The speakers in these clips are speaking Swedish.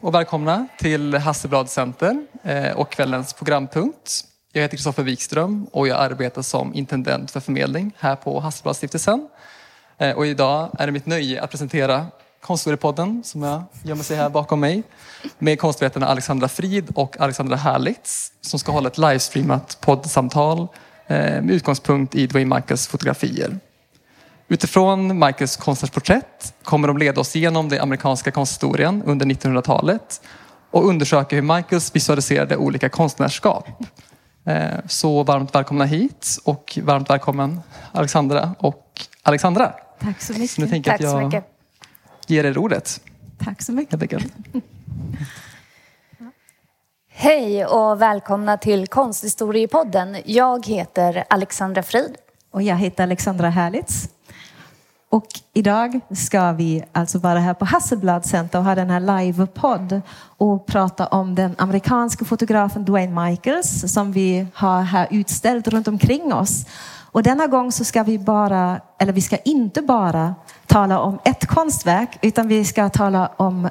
och välkomna till Hasselblad Center eh, och kvällens programpunkt. Jag heter Kristoffer Wikström och jag arbetar som intendent för förmedling här på Hasselbladstiftelsen. Eh, och idag är det mitt nöje att presentera Konsthistoriepodden som jag gömmer sig här bakom mig med konstvetarna Alexandra Frid och Alexandra Herlitz som ska hålla ett livestreamat poddsamtal eh, med utgångspunkt i Dwayne Michaels fotografier. Utifrån Michaels konstnärsporträtt kommer de leda oss igenom den amerikanska konsthistorien under 1900-talet och undersöka hur Michaels visualiserade olika konstnärskap. Eh, så varmt välkomna hit och varmt välkommen Alexandra och Alexandra. Tack så mycket. Så nu tänker jag Tack att så jag mycket. ger er ordet. Tack så mycket. Hej och välkomna till Konsthistoriepodden. Jag heter Alexandra Frid. Och jag heter Alexandra Herlitz. Och idag ska vi alltså vara här på Hasselblad Center och ha den här livepodd och prata om den amerikanska fotografen Dwayne Michaels som vi har här utställt runt omkring oss. Och denna gång så ska vi bara, eller vi ska inte bara tala om ett konstverk utan vi ska tala om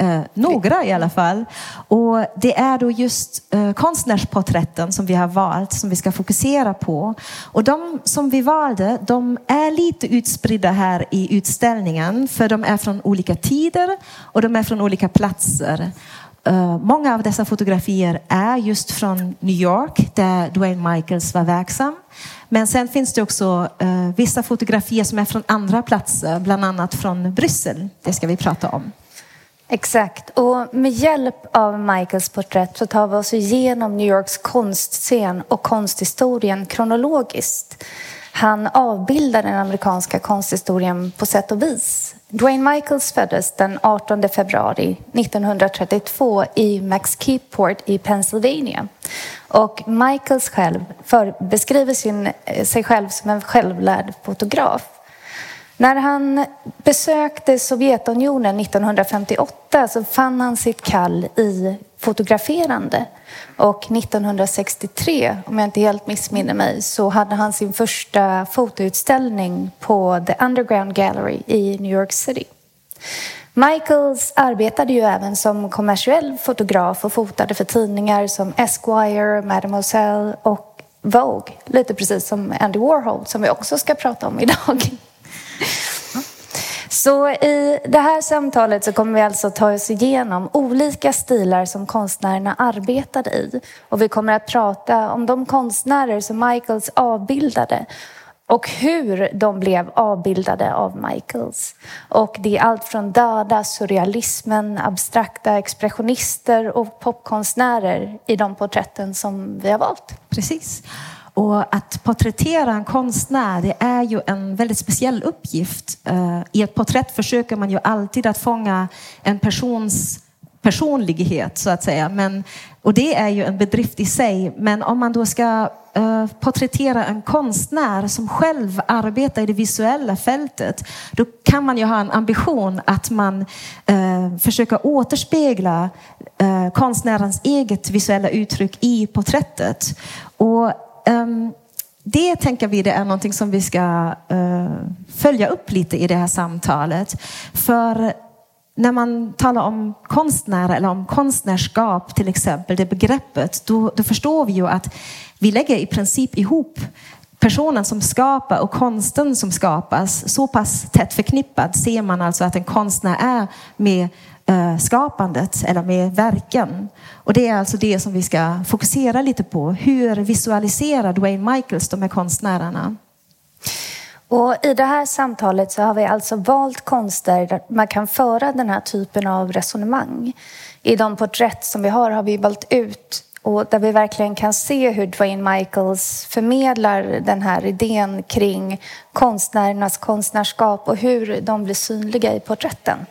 eh, några i alla fall. Och det är då just eh, konstnärsporträtten som vi har valt, som vi ska fokusera på. Och de som vi valde, de är lite utspridda här i utställningen, för de är från olika tider och de är från olika platser. Eh, många av dessa fotografier är just från New York, där Dwayne Michaels var verksam. Men sen finns det också eh, vissa fotografier som är från andra platser, bland annat från Bryssel. Det ska vi prata om. Exakt. Och med hjälp av Michaels porträtt så tar vi oss igenom New Yorks konstscen och konsthistorien kronologiskt. Han avbildar den amerikanska konsthistorien på sätt och vis. Dwayne Michaels föddes den 18 februari 1932 i Max Keyport i Pennsylvania. Och Michaels själv beskriver sin, eh, sig själv som en självlärd fotograf. När han besökte Sovjetunionen 1958 så fann han sitt kall i fotograferande. Och 1963, om jag inte helt missminner mig, så hade han sin första fotoutställning på The Underground Gallery i New York City. Michaels arbetade ju även som kommersiell fotograf och fotade för tidningar som Esquire, Mademoiselle och Vogue. Lite precis som Andy Warhol som vi också ska prata om idag. Så i det här samtalet så kommer vi alltså ta oss igenom olika stilar som konstnärerna arbetade i. Och vi kommer att prata om de konstnärer som Michaels avbildade och hur de blev avbildade av Michaels. Och det är allt från döda, surrealismen, abstrakta expressionister och popkonstnärer i de porträtten som vi har valt. Precis. Och att porträttera en konstnär, det är ju en väldigt speciell uppgift. Eh, I ett porträtt försöker man ju alltid att fånga en persons personlighet, så att säga. Men, och det är ju en bedrift i sig. Men om man då ska uh, porträttera en konstnär som själv arbetar i det visuella fältet, då kan man ju ha en ambition att man uh, försöker återspegla uh, konstnärens eget visuella uttryck i porträttet. Och um, det tänker vi det är någonting som vi ska uh, följa upp lite i det här samtalet. För när man talar om konstnär eller om konstnärskap till exempel, det begreppet, då, då förstår vi ju att vi lägger i princip ihop personen som skapar och konsten som skapas. Så pass tätt förknippad ser man alltså att en konstnär är med skapandet eller med verken. Och det är alltså det som vi ska fokusera lite på. Hur visualiserar Dwayne Michaels de här konstnärerna? Och I det här samtalet så har vi alltså valt konster där man kan föra den här typen av resonemang. I de porträtt som vi har har vi valt ut och där vi verkligen kan se hur Dwayne Michaels förmedlar den här idén kring konstnärernas konstnärskap och hur de blir synliga i porträtten.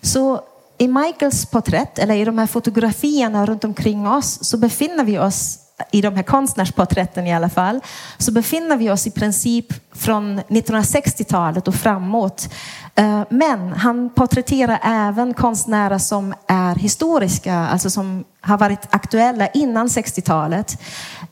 Så i Michaels porträtt, eller i de här fotografierna runt omkring oss, så befinner vi oss i de här konstnärsporträtten i alla fall, så befinner vi oss i princip från 1960-talet och framåt. Eh, men han porträtterar även konstnärer som är historiska, alltså som har varit aktuella innan 60-talet.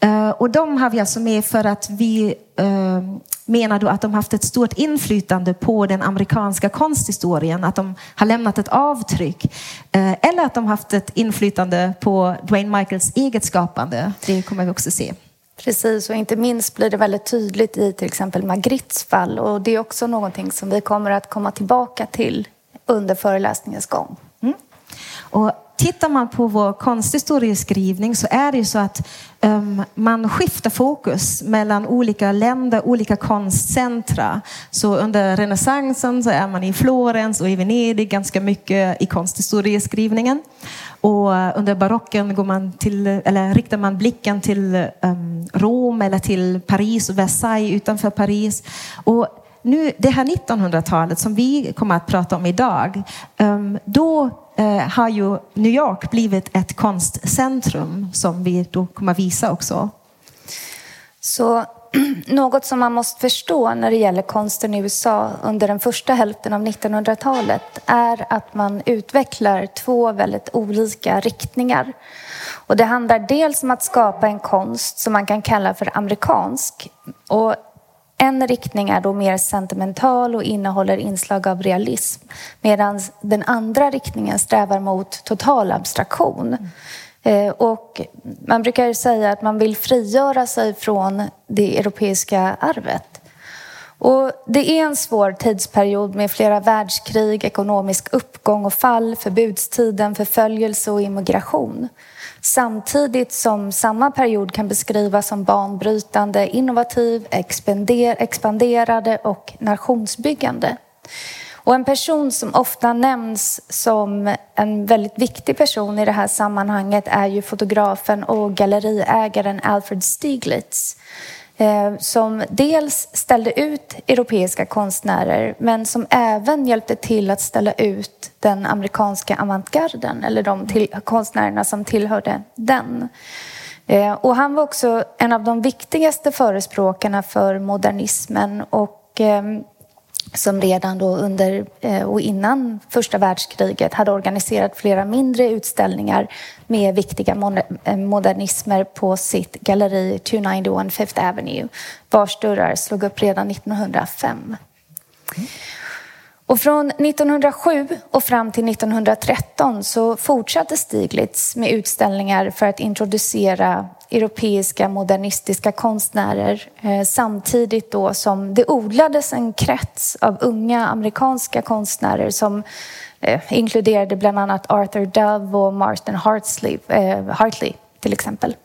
Eh, och de har vi alltså med för att vi eh, menar då att de haft ett stort inflytande på den amerikanska konsthistorien, att de har lämnat ett avtryck. Eller att de haft ett inflytande på Dwayne Michaels eget skapande. Det kommer vi också se. Precis, och inte minst blir det väldigt tydligt i till exempel Magrittes fall. Och det är också någonting som vi kommer att komma tillbaka till under föreläsningens gång. Mm. Och tittar man på vår konsthistorieskrivning så är det ju så att um, man skiftar fokus mellan olika länder, olika konstcentra. Så under renässansen så är man i Florens och i Venedig ganska mycket i konsthistorieskrivningen. Och eh, under barocken går man till, eller riktar man blicken till um, Rom eller till Paris och Versailles utanför Paris. Och nu, det här 1900-talet som vi kommer att prata om idag, um, då Eh, har ju New York blivit ett konstcentrum som vi då kommer att visa också. Så något som man måste förstå när det gäller konsten i USA under den första hälften av 1900-talet är att man utvecklar två väldigt olika riktningar. Och det handlar dels om att skapa en konst som man kan kalla för amerikansk. Och en riktning är då mer sentimental och innehåller inslag av realism medan den andra riktningen strävar mot total abstraktion. Mm. och man brukar säga att man vill frigöra sig från det europeiska arvet. Och det är en svår tidsperiod med flera världskrig, ekonomisk uppgång och fall, förbudstiden, förföljelse och immigration. Samtidigt som samma period kan beskrivas som banbrytande, innovativ, expanderade och nationsbyggande. Och en person som ofta nämns som en väldigt viktig person i det här sammanhanget är ju fotografen och galleriägaren Alfred Stieglitz Eh, som dels ställde ut europeiska konstnärer men som även hjälpte till att ställa ut den amerikanska avantgarden eller de till, konstnärerna som tillhörde den. Eh, och han var också en av de viktigaste förespråkarna för modernismen och ehm, som redan då under eh, och innan första världskriget hade organiserat flera mindre utställningar med viktiga eh, modernismer på sitt galleri 291 Fifth Avenue vars dörrar slog upp redan 1905. Och från 1907 och fram till 1913 så fortsatte Stiglitz med utställningar för att introducera europeiska modernistiska konstnärer eh, samtidigt då som det odlades en krets av unga amerikanska konstnärer som eh, inkluderade bland annat Arthur Dove och Martin Hartley, eh, Hartley till exempel.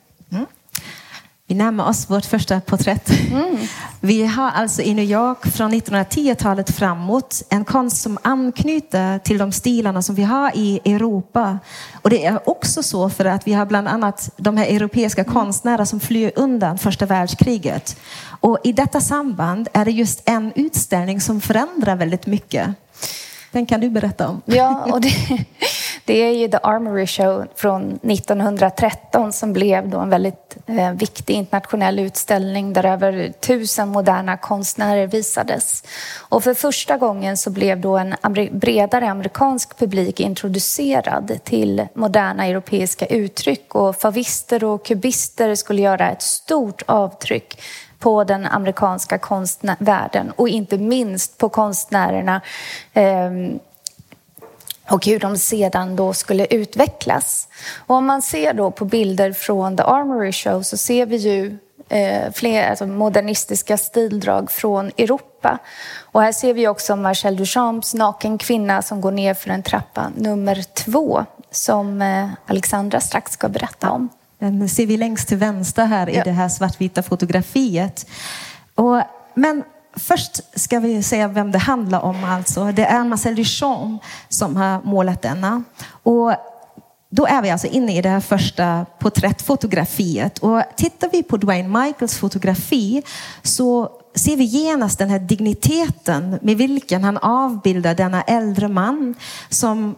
Mm. Vi närmar oss vårt första porträtt. Mm. Vi har alltså i New York från 1910-talet framåt en konst som anknyter till de stilarna som vi har i Europa. Och det är också så för att vi har bland annat de här europeiska konstnärer som flyr undan första världskriget. Och i detta samband är det just en utställning som förändrar väldigt mycket. Den kan du berätta om. Ja, och det, det är ju The Armory Show från 1913 som blev då en väldigt eh, viktig internationell utställning där över tusen moderna konstnärer visades. Och för första gången så blev då en bredare amerikansk publik introducerad till moderna europeiska uttryck och favister och kubister skulle göra ett stort avtryck på den amerikanska konstvärlden och inte minst på konstnärerna eh, och hur de sedan då skulle utvecklas. Och om man ser då på bilder från The Armory Show så ser vi ju eh, fler alltså modernistiska stildrag från Europa. Och här ser vi också Marcel Duchamps Naken kvinna som går ner för en trappa nummer två som eh, Alexandra strax ska berätta om. Den ser vi längst till vänster här ja. i det här svartvita fotografiet. Och, men först ska vi säga vem det handlar om. Alltså. Det är Marcel Duchamp som har målat denna. Och då är vi alltså inne i det här första porträttfotografiet. Och tittar vi på Dwayne Michaels fotografi så ser vi genast den här digniteten med vilken han avbildar denna äldre man som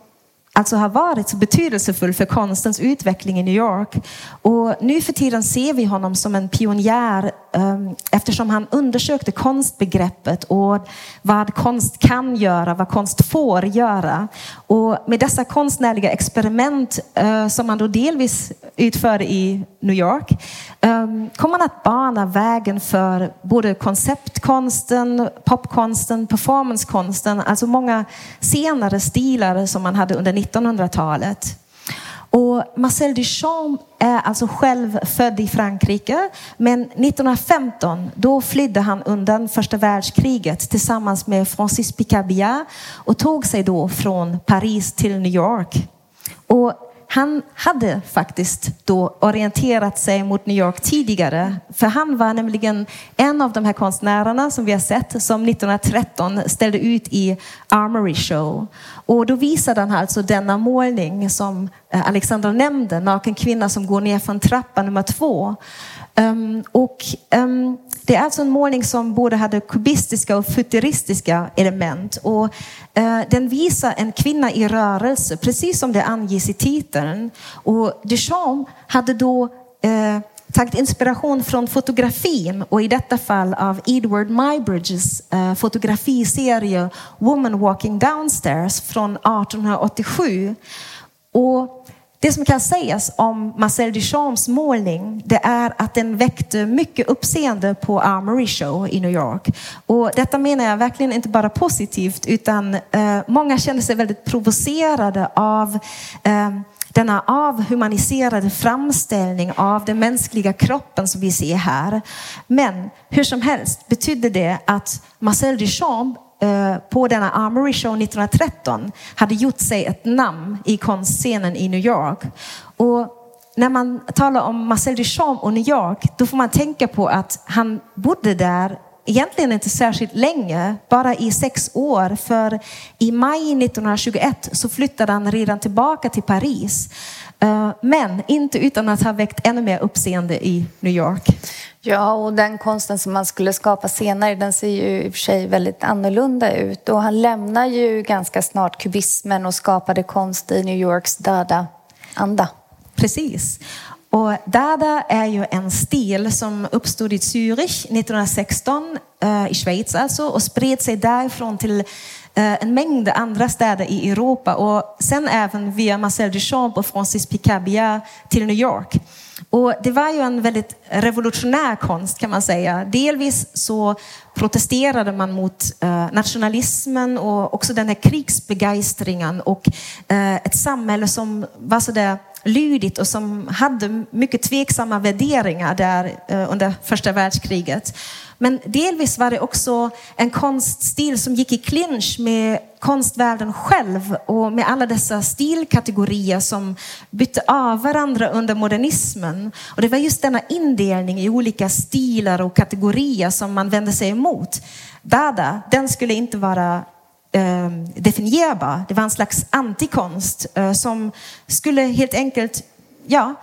alltså har varit så betydelsefull för konstens utveckling i New York. Och nu för tiden ser vi honom som en pionjär ehm, eftersom han undersökte konstbegreppet och vad konst kan göra, vad konst får göra. Och med dessa konstnärliga experiment eh, som han då delvis utförde i New York ehm, kom han att bana vägen för både konceptkonsten, popkonsten, performancekonsten, alltså många senare stilar som man hade under 1900-talet. Och Marcel Duchamp är alltså själv född i Frankrike, men 1915 då flydde han undan första världskriget tillsammans med Francis Picabia och tog sig då från Paris till New York. Och han hade faktiskt då orienterat sig mot New York tidigare, för han var nämligen en av de här konstnärerna som vi har sett som 1913 ställde ut i Armory Show. Och då visade han alltså denna målning som eh, Alexandra nämnde, Naken kvinna som går ner från trappa nummer två. Um, och um, det är alltså en målning som både hade kubistiska och futuristiska element. Och, eh, den visar en kvinna i rörelse, precis som det anges i titeln. Och Duchamp hade då eh, tagit inspiration från fotografin och i detta fall av Edward Mybridges eh, fotografiserie Woman Walking Downstairs från 1887. Och det som kan sägas om Marcel Duchamps målning, det är att den väckte mycket uppseende på Armory Show i New York. Och detta menar jag verkligen inte bara positivt, utan eh, många kände sig väldigt provocerade av eh, denna avhumaniserade framställning av den mänskliga kroppen som vi ser här. Men hur som helst betydde det att Marcel Duchamp Eh, på denna Armory Show 1913 hade gjort sig ett namn i konstscenen i New York. Och när man talar om Marcel Duchamp och New York, då får man tänka på att han bodde där egentligen inte särskilt länge, bara i sex år. För i maj 1921 så flyttade han redan tillbaka till Paris. Eh, men inte utan att ha väckt ännu mer uppseende i New York. Ja, och den konsten som han skulle skapa senare den ser ju i och för sig väldigt annorlunda ut. Och han lämnar ju ganska snart kubismen och skapade konst i New Yorks Dada-anda. Precis. Och Dada är ju en stil som uppstod i Zürich 1916, eh, i Schweiz alltså, och spred sig därifrån till eh, en mängd andra städer i Europa och sen även via Marcel Duchamp och Francis Picabia till New York. Och det var ju en väldigt revolutionär konst kan man säga. Delvis så protesterade man mot eh, nationalismen och också den här krigsbegeistringen och eh, ett samhälle som var så där lydigt och som hade mycket tveksamma värderingar där eh, under första världskriget. Men delvis var det också en konststil som gick i clinch med konstvärlden själv och med alla dessa stilkategorier som bytte av varandra under modernismen. Och det var just denna indelning i olika stilar och kategorier som man vände sig emot. Dada, den skulle inte vara eh, definierbar. Det var en slags antikonst eh, som skulle helt enkelt ja,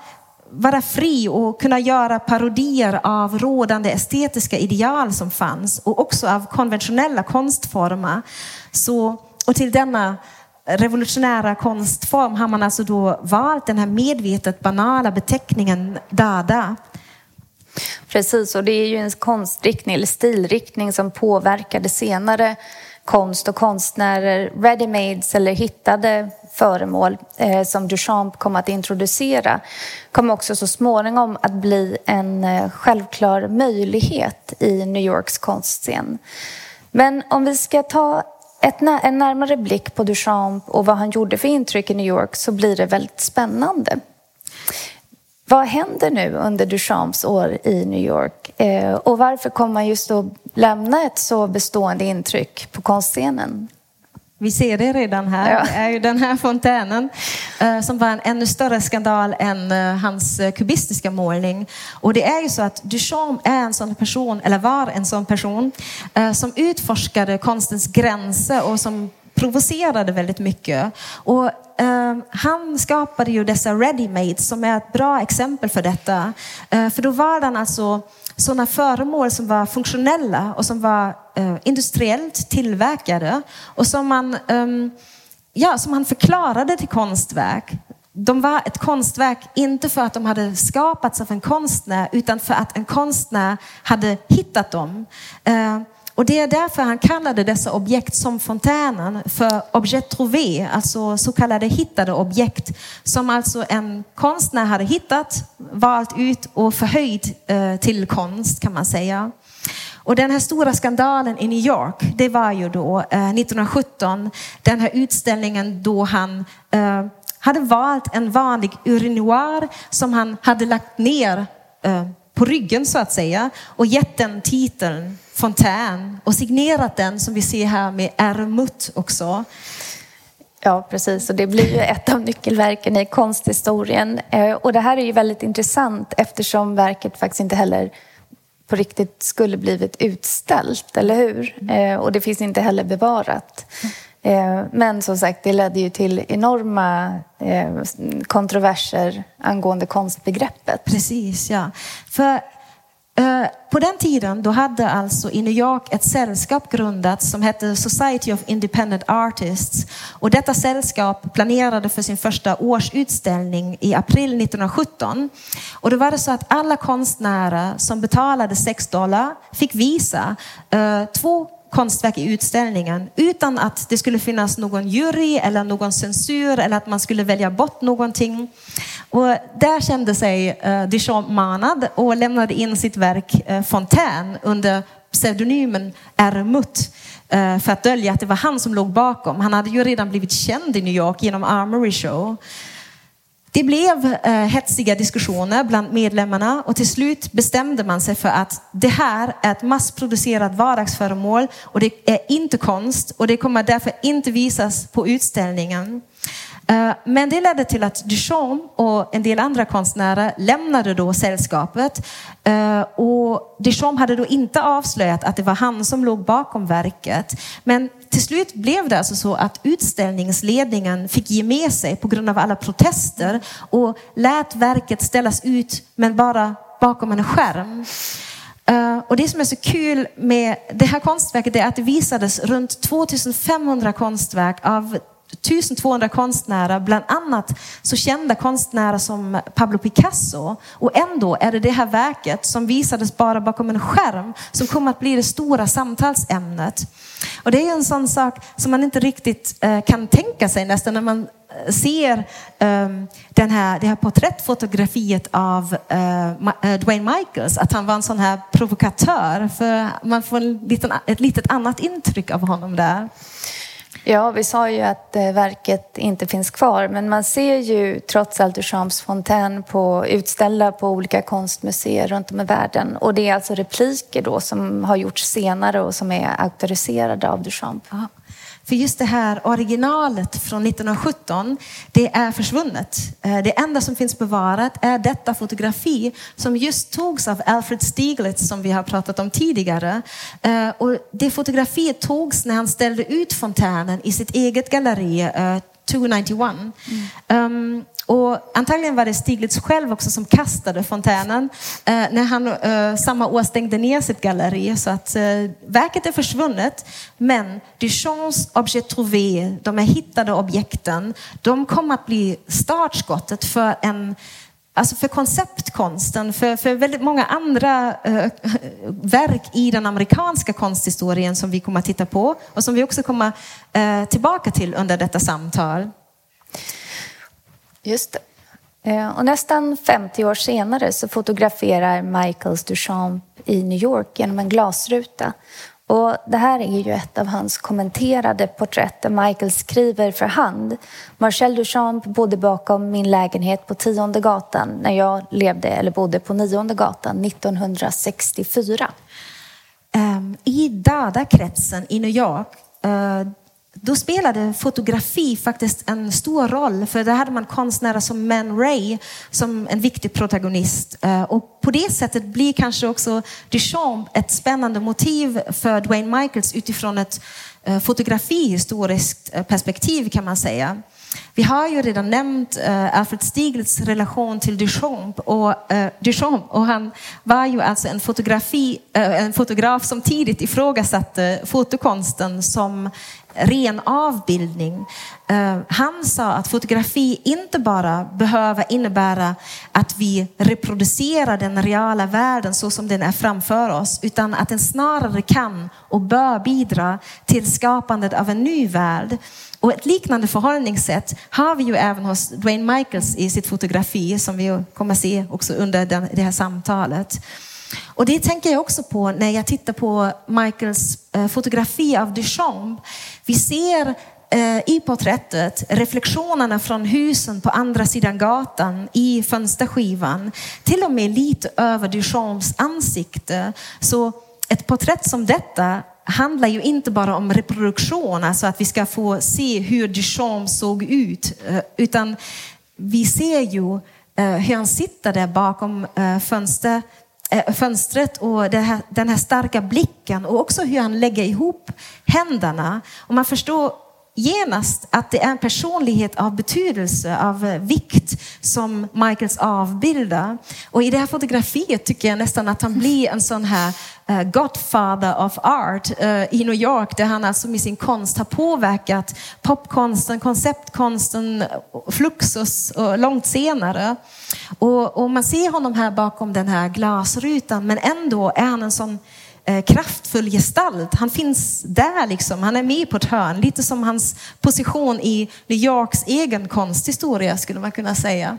vara fri och kunna göra parodier av rådande estetiska ideal som fanns och också av konventionella konstformer. Så, och till denna revolutionära konstform har man alltså då valt den här medvetet banala beteckningen dada. Precis, och det är ju en konstriktning eller stilriktning som påverkade senare konst och konstnärer, readymades eller hittade föremål eh, som Duchamp kom att introducera kom också så småningom att bli en eh, självklar möjlighet i New Yorks konstscen. Men om vi ska ta ett, en närmare blick på Duchamp och vad han gjorde för intryck i New York så blir det väldigt spännande. Vad händer nu under Duchamps år i New York? Eh, och varför kommer man just att lämna ett så bestående intryck på konstscenen? Vi ser det redan här. Ja. Det är ju den här fontänen eh, som var en ännu större skandal än eh, hans kubistiska målning. Och det är ju så att Duchamp är en sån person, eller var en sån person, som utforskade konstens gränser och som provocerade väldigt mycket. Och han skapade ju dessa ready-made som är ett bra exempel för detta. För då var han alltså sådana föremål som var funktionella och som var eh, industriellt tillverkade och som man eh, ja, som han förklarade till konstverk. De var ett konstverk inte för att de hade skapats av en konstnär utan för att en konstnär hade hittat dem. Eh, och det är därför han kallade dessa objekt som fontänen för objet trouvé, alltså så kallade hittade objekt som alltså en konstnär hade hittat, valt ut och förhöjt eh, till konst kan man säga. Och den här stora skandalen i New York, det var ju då eh, 1917, den här utställningen då han eh, hade valt en vanlig urinoir som han hade lagt ner på ryggen så att säga och gett den titeln Fontän och signerat den som vi ser här med Ermut också. Ja, precis. Och det blir ju ett av nyckelverken i konsthistorien. Eh, och det här är ju väldigt intressant eftersom verket faktiskt inte heller på riktigt skulle blivit utställt, eller hur? Mm. Och det finns inte heller bevarat. Mm. Men som sagt, det ledde ju till enorma kontroverser angående konstbegreppet. Precis, ja. För Eh, Eh, på den tiden då hade alltså i New York ett sällskap grundats som hette Society of Independent Artists. Och detta sällskap planerade för sin första årsutställning i april 1917. Och då var det så att alla konstnärer som betalade 6 dollar fick visa eh, två konstverk i utställningen utan att det skulle finnas någon jury eller någon censur eller att man skulle välja bort någonting. Och där kände sig uh, Duchamp manad och lämnade in sitt verk uh, Fontaine under pseudonymen Ermut uh, för att dölja att det var han som låg bakom. Han hade ju redan blivit känd i New York genom Armory Show. Det blev eh, hetsiga diskussioner bland medlemmarna och till slut bestämde man sig för att det här är ett massproducerat vardagsföremål och det är inte konst och det kommer därför inte visas på utställningen. Eh, men det ledde till att Duchamp och en del andra konstnärer lämnade då sällskapet. Eh, och Duchamp hade då inte avslöjat att det var han som låg bakom verket. Men till slut blev det alltså så att utställningsledningen fick ge med sig på grund av alla protester och lät verket ställas ut men bara bakom en skärm. Eh, och det som är så kul med det här konstverket är att det visades runt 2500 konstverk av 1200 konstnärer, bland annat så kända konstnärer som Pablo Picasso. Och ändå är det det här verket som visades bara bakom en skärm som kommer att bli det stora samtalsämnet. Och det är en sån sak som man inte riktigt eh, kan tänka sig nästan när man eh, ser um, den här, det här porträttfotografiet av uh, Dwayne Michaels, att han var en sån här provokatör. För man får en liten, ett litet annat intryck av honom där. Ja, vi sa ju att eh, verket inte finns kvar, men man ser ju trots allt Duchamps fontän på, utställda på olika konstmuseer runt om i världen. Och det är alltså repliker då som har gjorts senare och som är auktoriserade av Duchamp. Aha. För just det här originalet från 1917, det är försvunnet. Eh, det enda som finns bevarat är detta fotografi som just togs av Alfred Stieglitz som vi har pratat om tidigare. Eh, och det fotografiet togs när han ställde ut fontänen i sitt eget galleri 291. Mm. Um, och antagligen var det Stiglitz själv också som kastade fontänen eh, när han eh, samma år stängde ner sitt galleri. Så att eh, verket är försvunnet. Men Duchamps objet trouvé, de här hittade objekten, de kom att bli startskottet för en Alltså för konceptkonsten, för, för väldigt många andra äh, verk i den amerikanska konsthistorien som vi kommer att titta på och som vi också kommer äh, tillbaka till under detta samtal. Just det. Eh, och nästan 50 år senare så fotograferar Michaels Duchamp i New York genom en glasruta. Och det här är ju ett av hans kommenterade porträtt där Michael skriver för hand. Marcel Duchamp bodde bakom min lägenhet på Tionde gatan när jag levde eller bodde på Nionde gatan 1964. Um, ehm, I Dada-kretsen i New York uh, då spelade fotografi faktiskt en stor roll, för där hade man konstnärer som Man Ray som en viktig protagonist. Eh, och på det sättet blir kanske också Duchamp ett spännande motiv för Dwayne Michaels utifrån ett eh, fotografihistoriskt eh, perspektiv kan man säga vi har ju redan nämnt uh, Alfred Stieglitz relation till Duchamp och, uh, Duchamp och han var ju alltså en, fotografi, uh, en fotograf som tidigt ifrågasatte fotokonsten som ren avbildning. Han sa att fotografi inte bara behöver innebära att vi reproducerar den reala världen så som den är framför oss, utan att den snarare kan och bör bidra till skapandet av en ny värld. Och ett liknande förhållningssätt har vi ju även hos Dwayne Michaels i sitt fotografi som vi kommer att se också under det här samtalet. Och det tänker jag också på när jag tittar på Michaels eh, fotografi av Duchamp. Vi ser eh, i porträttet reflektionerna från husen på andra sidan gatan i fönsterskivan. Till och med lite över Duchamps ansikte. Så ett porträtt som detta handlar ju inte bara om reproduktion, alltså att vi ska få se hur Duchamp såg ut, eh, utan vi ser ju eh, hur han sitter där bakom eh, fönster, fönstret och här, den här starka blicken och också hur han lägger ihop händerna. Och man förstår genast att det är en personlighet av betydelse, av vikt som Michaels avbildar. Och i det här fotografiet tycker jag nästan att han blir en sån här eh, Godfather of Art eh, i New York där han alltså med sin konst har påverkat popkonsten, konceptkonsten, Fluxus och långt senare. Och, och man ser honom här bakom den här glasrutan men ändå är han en sån Eh, kraftfull gestalt. Han finns där liksom, han är med på ett hörn. Lite som hans position i New Yorks egen konsthistoria skulle man kunna säga.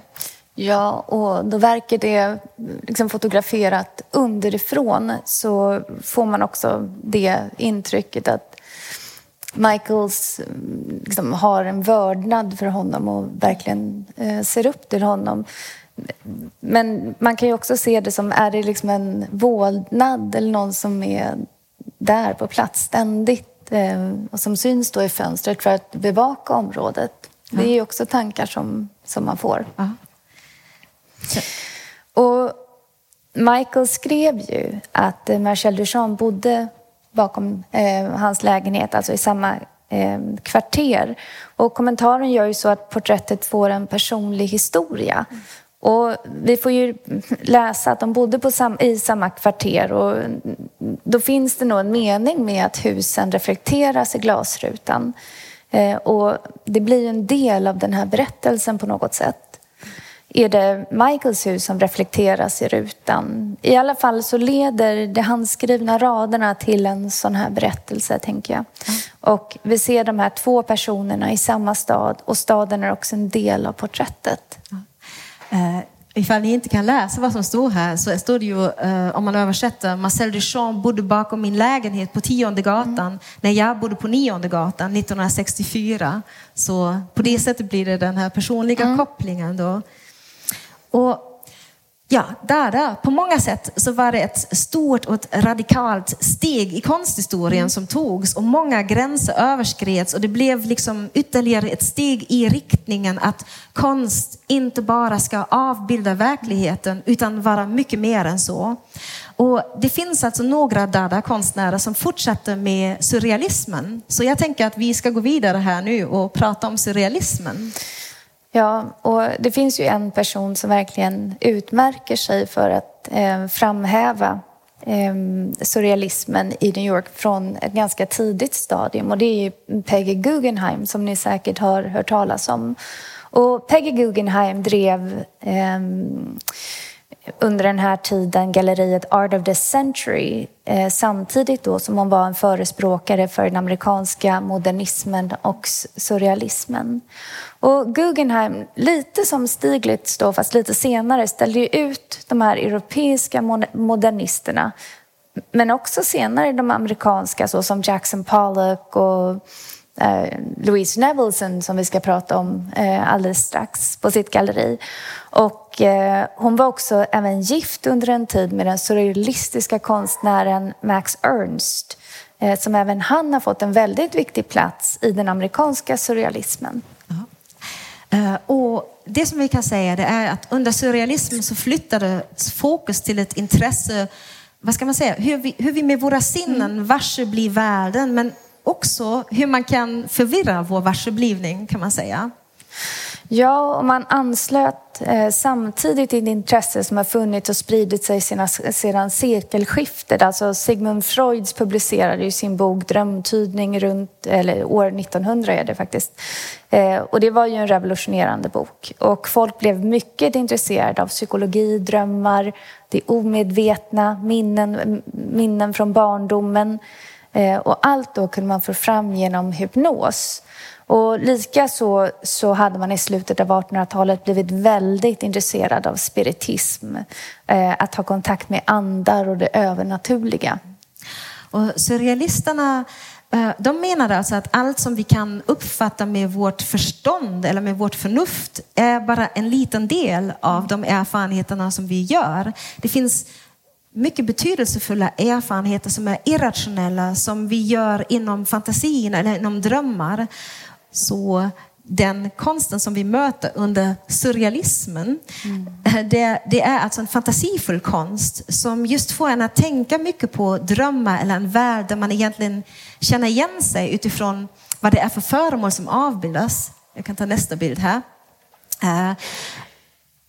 Ja, och då verkar det liksom fotograferat underifrån så får man också det intrycket att Michaels mm, liksom, har en vördnad för honom och verkligen eh, ser upp till honom. Men man kan ju också se det som, är det liksom en vålnad eller någon som är där på plats ständigt eh, och som syns då i fönstret för att bevaka området. Det är ju också tankar som, som man får. Ja. Och Michael skrev ju att Marcel Duchamp bodde bakom eh, hans lägenhet, alltså i samma eh, kvarter. Och kommentaren gör ju så att porträttet får en personlig historia. Och vi får ju läsa att de bodde på sam i samma kvarter och då finns det nog en mening med att husen reflekteras i glasrutan. Eh, och det blir ju en del av den här berättelsen på något sätt. Är det Michaels hus som reflekteras i rutan? I alla fall så leder de handskrivna raderna till en sån här berättelse, tänker jag. Och vi ser de här två personerna i samma stad och staden är också en del av porträttet. Uh, ifall ni inte kan läsa vad som står här så står det ju, uh, om man översätter, Marcel Duchamp bodde bakom min lägenhet på tionde gatan mm. när jag bodde på nionde gatan 1964. Så på det sättet blir det den här personliga mm. kopplingen då. Och Ja, där, där. På många sätt så var det ett stort och ett radikalt steg i konsthistorien som togs och många gränser överskreds och det blev liksom ytterligare ett steg i riktningen att konst inte bara ska avbilda verkligheten utan vara mycket mer än så. Och det finns alltså några Dada-konstnärer som fortsätter med surrealismen. Så jag tänker att vi ska gå vidare här nu och prata om surrealismen. Ja, och det finns ju en person som verkligen utmärker sig för att eh, framhäva eh, surrealismen i New York från ett ganska tidigt stadium och det är ju Peggy Guggenheim som ni säkert har hört talas om. Och Peggy Guggenheim drev eh, under den här tiden galleriet Art of the Century eh, samtidigt då som hon var en förespråkare för den amerikanska modernismen och surrealismen. Och Guggenheim, lite som Stiglitz då, fast lite senare, ställde ju ut de här europeiska modernisterna men också senare de amerikanska så som Jackson Pollock och eh, Louise Nevelson som vi ska prata om eh, alldeles strax på sitt galleri. Och eh, hon var också även gift under en tid med den surrealistiska konstnären Max Ernst eh, som även han har fått en väldigt viktig plats i den amerikanska surrealismen. Uh, och det som vi kan säga det är att under surrealismen så flyttades fokus till ett intresse, vad ska man säga, hur vi, hur vi med våra sinnen mm. varse blir världen men också hur man kan förvirra vår varseblivning kan man säga. Ja, och man anslöt eh, samtidigt ett intresse som har funnits och spridit sig sina, sedan sekelskiftet. Alltså Sigmund Freud publicerade ju sin bok Drömtydning runt, eller år 1900 är det faktiskt. Eh, och det var ju en revolutionerande bok. Och folk blev mycket intresserade av psykologi, drömmar, det omedvetna, minnen, minnen från barndomen. Eh, och allt då kunde man få fram genom hypnos. Och lika så, så hade man i slutet av 1800-talet blivit väldigt intresserad av spiritism. Eh, att ha kontakt med andar och det övernaturliga. Och surrealisterna eh, de menade alltså att allt som vi kan uppfatta med vårt förstånd eller med vårt förnuft är bara en liten del av de erfarenheterna som vi gör. Det finns mycket betydelsefulla erfarenheter som är irrationella, som vi gör inom fantasin eller inom drömmar. Så den konsten som vi möter under surrealismen, mm. det, det, är alltså en fantasifull konst som just får en att tänka mycket på drömmar eller en värld där man egentligen känner igen sig utifrån vad det är för föremål som avbildas. Jag kan ta nästa bild här.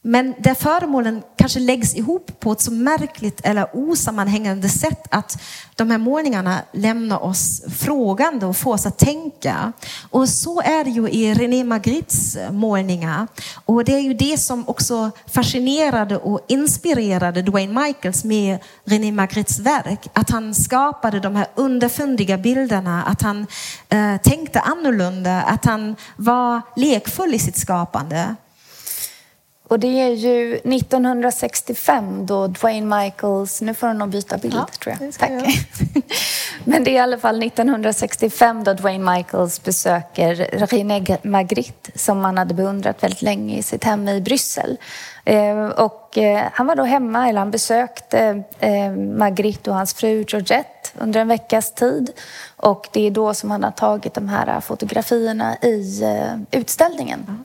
Men där föremålen kanske läggs ihop på ett så märkligt eller osammanhängande sätt att de här målningarna lämnar oss frågande och får oss att tänka. Och så är det ju i René Magrittes målningar. Och det är ju det som också fascinerade och inspirerade Dwayne Michaels med René Magrittes verk. Att han skapade de här underfundiga bilderna, att han eh, tänkte annorlunda, att han var lekfull i sitt skapande. Och det är ju 1965 då Dwayne Michaels, nu får du nog byta bild ja, tror jag. Tack. Jag. Men det är i alla fall 1965 då Dwayne Michaels besöker René Magritte som han hade beundrat väldigt länge i sitt hem i Bryssel. Eh, och eh, han var då hemma, eller han besökte eh, Magritte och hans fru Georgette under en veckas tid. Och det är då som han har tagit de här fotografierna i utställningen.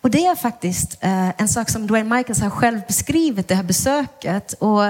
Och det är faktiskt eh, en sak som Dwayne Michaels har själv beskrivit det här besöket. Och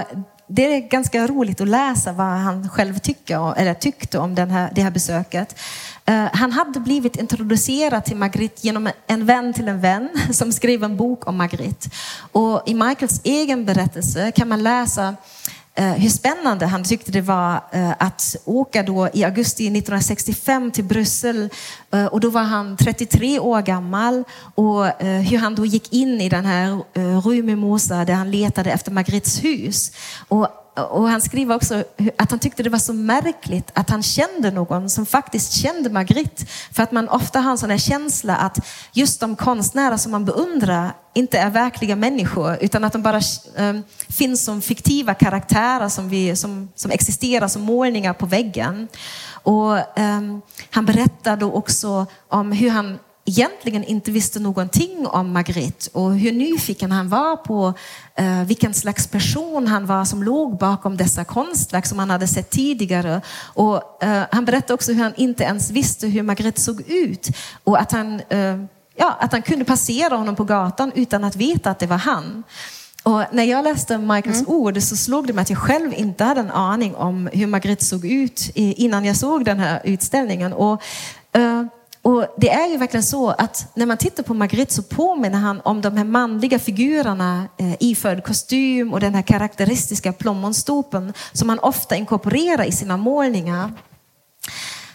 det är ganska roligt att läsa vad han själv tycker, eller tyckte om den här, det här besöket. Eh, han hade blivit introducerad till Magritte genom en vän till en vän som skrev en bok om Magritte. Och i Michaels egen berättelse kan man läsa Eh, Eh, hur spännande han tyckte det var eh, att åka då i augusti 1965 till Bryssel. Eh, och då var han 33 år gammal och hur han då gick in i den här Rue Mimosa där han letade efter Margrets hus. Och och han skriver också att han tyckte det var så märkligt att han kände någon som faktiskt kände Magritte. För att man ofta har en sån här känsla att just de konstnärer som man beundrar inte är verkliga människor utan att de bara um, finns som fiktiva karaktärer som, vi, som, som existerar som målningar på väggen. Och um, han berättar då också om hur han egentligen inte visste någonting om Margrit och hur nyfiken han var på eh, vilken slags person han var som låg bakom dessa konstverk som han hade sett tidigare. Och, eh, han berättade också hur han inte ens visste hur Margrit såg ut och att han, eh, ja, att han kunde passera honom på gatan utan att veta att det var han. Och när jag läste Michaels mm. ord så slog det mig att jag själv inte hade en aning om hur Margrit såg ut innan jag såg den här utställningen. Och, uh, och det är ju verkligen så att när man tittar på Magritte så påminner han om de här manliga figurerna eh, iförd kostym och den här karaktäristiska plommonstopen som han ofta inkorporerar i sina målningar.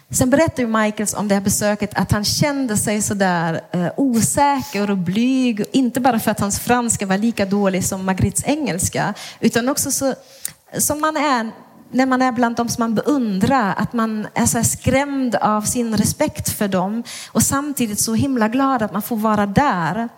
Sen berättar ju Michaels om det här besöket att han kände sig sådär eh, osäker och blyg. Inte bara för att hans franska var lika dålig som Margrits engelska, utan också så, som man är när man är bland dem som man beundrar, att man är så skrämd av sin respekt för dem och samtidigt så himla glad att man får vara där.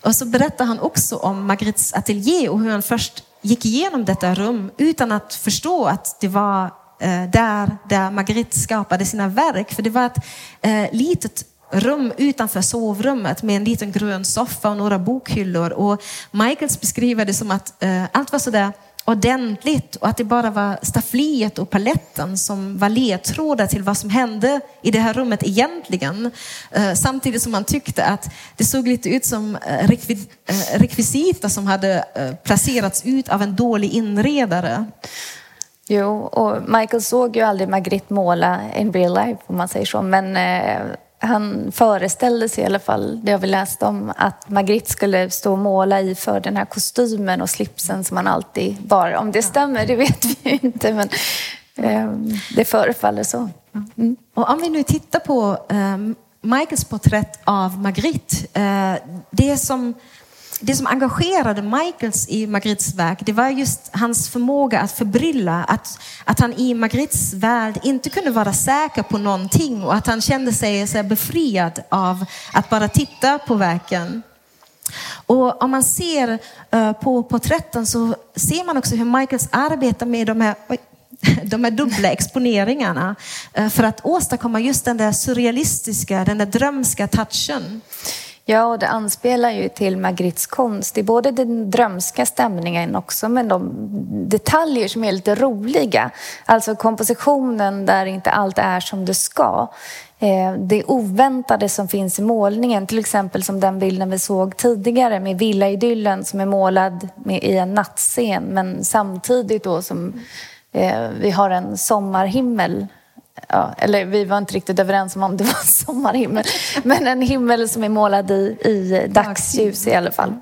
Och så berättar han också om Margrits ateljé och hur han först gick igenom detta rum utan att förstå att det var eh, där, där Margrit skapade sina verk. För det var ett eh, litet rum utanför sovrummet med en liten grön soffa och några bokhyllor. Och Michaels beskriver det som att eh, allt var sådär ordentligt och att det bara var staffliet och paletten som var ledtrådar till vad som hände i det här rummet egentligen. Eh, samtidigt som man tyckte att det såg lite ut som eh, eh, rekvisita som hade placerats ut av en dålig inredare. Jo, och Michael såg ju aldrig Magritte måla in real life om man säger så, men han föreställde sig i alla fall, det har vi läst om, att Magritte skulle stå och måla i för den här kostymen och slipsen som han alltid bar. Om det stämmer, det vet vi ju inte, men eh, det förefaller så. Mm. Och om vi nu tittar på eh, Michaels porträtt av Magritte, eh, det som det som engagerade Michaels i Magrittes verk, det var just hans förmåga att förbrylla, att, att han i Magrittes värld inte kunde vara säker på någonting och att han kände sig så befriad av att bara titta på verken. Och om man ser eh, på porträtten så ser man också hur Michaels arbetar med de här oj, de här dubbla exponeringarna eh, för att åstadkomma just den där surrealistiska, den där drömska touchen. Ja, och det anspelar ju till Magrittes konst. Det är både den drömska stämningen också, men de detaljer som är lite roliga. Alltså kompositionen där inte allt är som det ska. Eh, det oväntade som finns i målningen, till exempel som den bilden vi såg tidigare med villaidyllen som är målad med, i en nattscen, men samtidigt då som eh, vi har en sommarhimmel ja, eller vi var inte riktigt överens om om det var sommarhimmel, men en himmel som är målad i, i dagsljus i alla fall.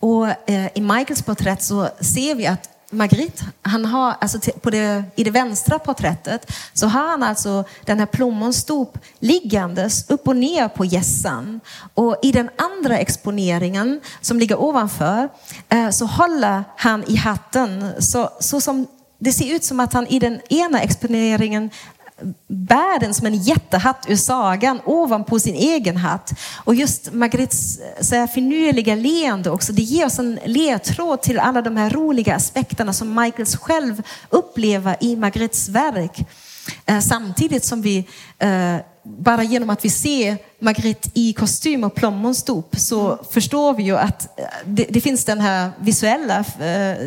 Och eh, i Michaels porträtt så ser vi att Magritte, han har, alltså på det, i det vänstra porträttet så har han alltså den här plommonstop liggandes upp och ner på gässan. Och i den andra exponeringen som ligger ovanför eh, så håller han i hatten så, så som det ser ut som att han i den ena exponeringen bär den som en jättehatt ur sagan ovanpå sin egen hatt. Och just Margrets eh, finurliga leende också, det ger oss en ledtråd till alla de här roliga aspekterna som Michaels själv upplever i Margrets verk. Eh, samtidigt som vi eh, bara genom att vi ser Margrit i kostym och plommonstop så mm. förstår vi ju att eh, det, det, finns den här visuella,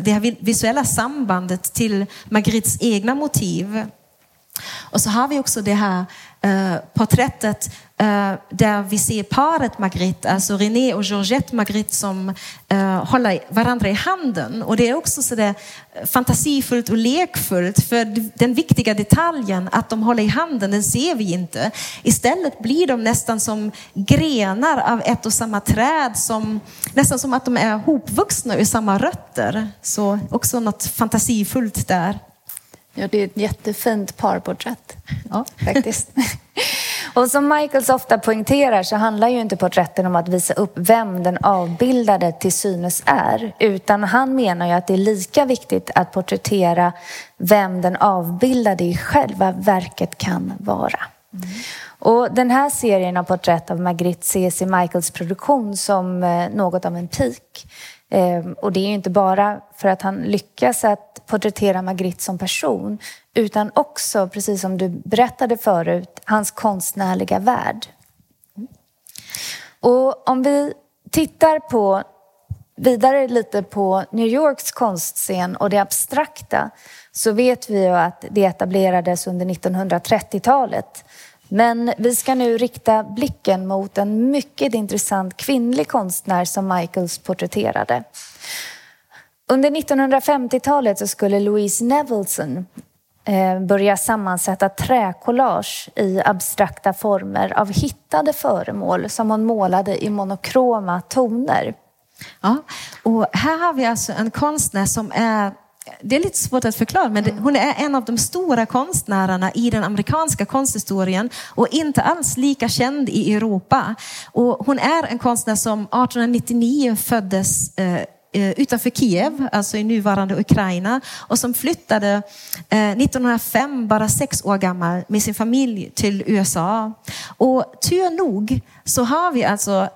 det här visuella sambandet till Margrits egna motiv. Och så har vi också det här porträttet där vi ser paret Magritte, alltså René och Georgette Magritte som eh, håller varandra i handen. Och det är också så där fantasifullt och lekfullt för den viktiga detaljen att de håller i handen, den ser vi inte. Istället blir de nästan som grenar av ett och samma träd, som, nästan som att de är hopvuxna ur samma rötter. Så också något fantasifullt där. Ja, det är ett jättefint parporträtt. Ja, faktiskt. Och som Michaels ofta poängterar så handlar ju inte porträtten om att visa upp vem den avbildade till synes är. Utan han menar ju att det är lika viktigt att porträttera vem den avbildade i själva verket kan vara. Mm. Och den här serien av porträtt av Magritte ses i Michaels produktion som eh, något av en peak. Ehm, och det är ju inte bara för att han lyckas att porträttera Magritte som person utan också, precis som du berättade förut, hans konstnärliga värld. Och om vi tittar på vidare lite på New Yorks konstscen och det abstrakta så vet vi ju att det etablerades under 1930-talet men vi ska nu rikta blicken mot en mycket intressant kvinnlig konstnär som Michaels porträtterade. Under 1950-talet så skulle Louise Nevelson eh, börja sammansätta träkollage i abstrakta former av hittade föremål som hon målade i monokroma toner. Ja, och här har vi alltså en konstnär som är det är lite svårt att förklara, men hon är en av de stora konstnärerna i den amerikanska konsthistorien och inte alls lika känd i Europa. Och hon är en konstnär som 1899 föddes eh, eh, utanför Kiev, alltså i nuvarande Ukraina, och som flyttade 1905, eh, bara sex år gammal, med sin familj till USA. Och tur nog så har vi alltså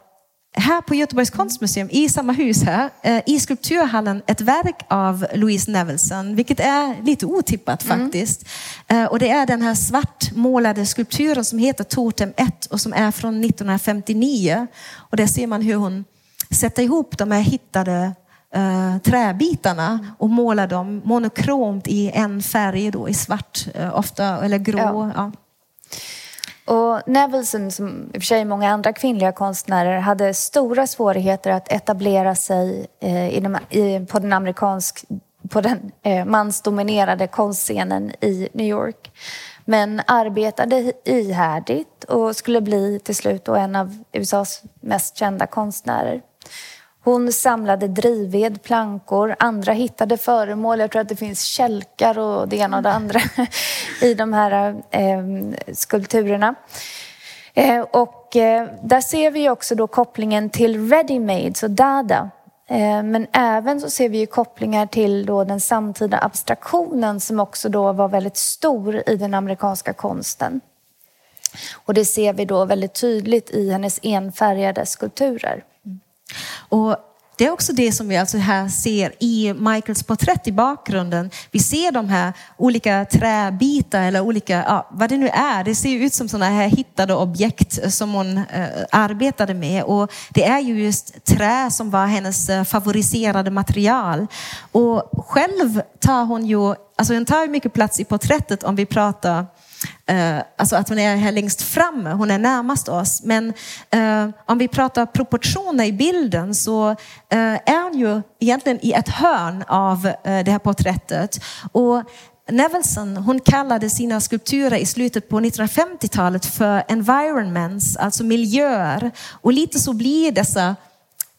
här på Göteborgs konstmuseum, i samma hus här, eh, i skulpturhallen, ett verk av Louise Nevelson, vilket är lite otippat mm. faktiskt. Mm. Och det är den här svartmålade skulpturen som heter Totem 1 och som är från 1959. Och där ser man hur hon sätter ihop de här hittade uh, träbitarna och målar dem monokromt i en färg då, i svart, uh, ofta, eller grå. Ja. Ja. Och Nevelson, som i och för sig många andra kvinnliga konstnärer, hade stora svårigheter att etablera sig eh, i, på den amerikansk, på den eh, mansdominerade konstscenen i New York. Men arbetade ihärdigt och skulle bli till slut en av USAs mest kända konstnärer. Hon samlade drivved, plankor, andra hittade föremål. Jag tror att det finns kälkar och det ena och det andra i de här eh, skulpturerna. Eh, och eh, där ser vi också då kopplingen till ready-made, så Dada. Eh, men även så ser vi kopplingar till då den samtida abstraktionen som också då var väldigt stor i den amerikanska konsten. Och det ser vi då väldigt tydligt i hennes enfärgade skulpturer. Och det är också det som vi alltså här ser i Michaels porträtt i bakgrunden. Vi ser de här olika träbitar eller olika, ja, vad det nu är. Det ser ut som sådana här hittade objekt som hon eh, arbetade med. Och det är ju just trä som var hennes eh, favoriserade material. Och själv tar hon ju, alltså hon tar mycket plats i porträttet om vi pratar Eh, alltså att hon är här längst fram, hon är närmast oss. Men eh, om vi pratar proportioner i bilden så eh, är hon ju egentligen i ett hörn av eh, det här porträttet. Och Nevelson, hon kallade sina skulpturer i slutet på 1950-talet för environments, alltså miljöer. Och lite så blir dessa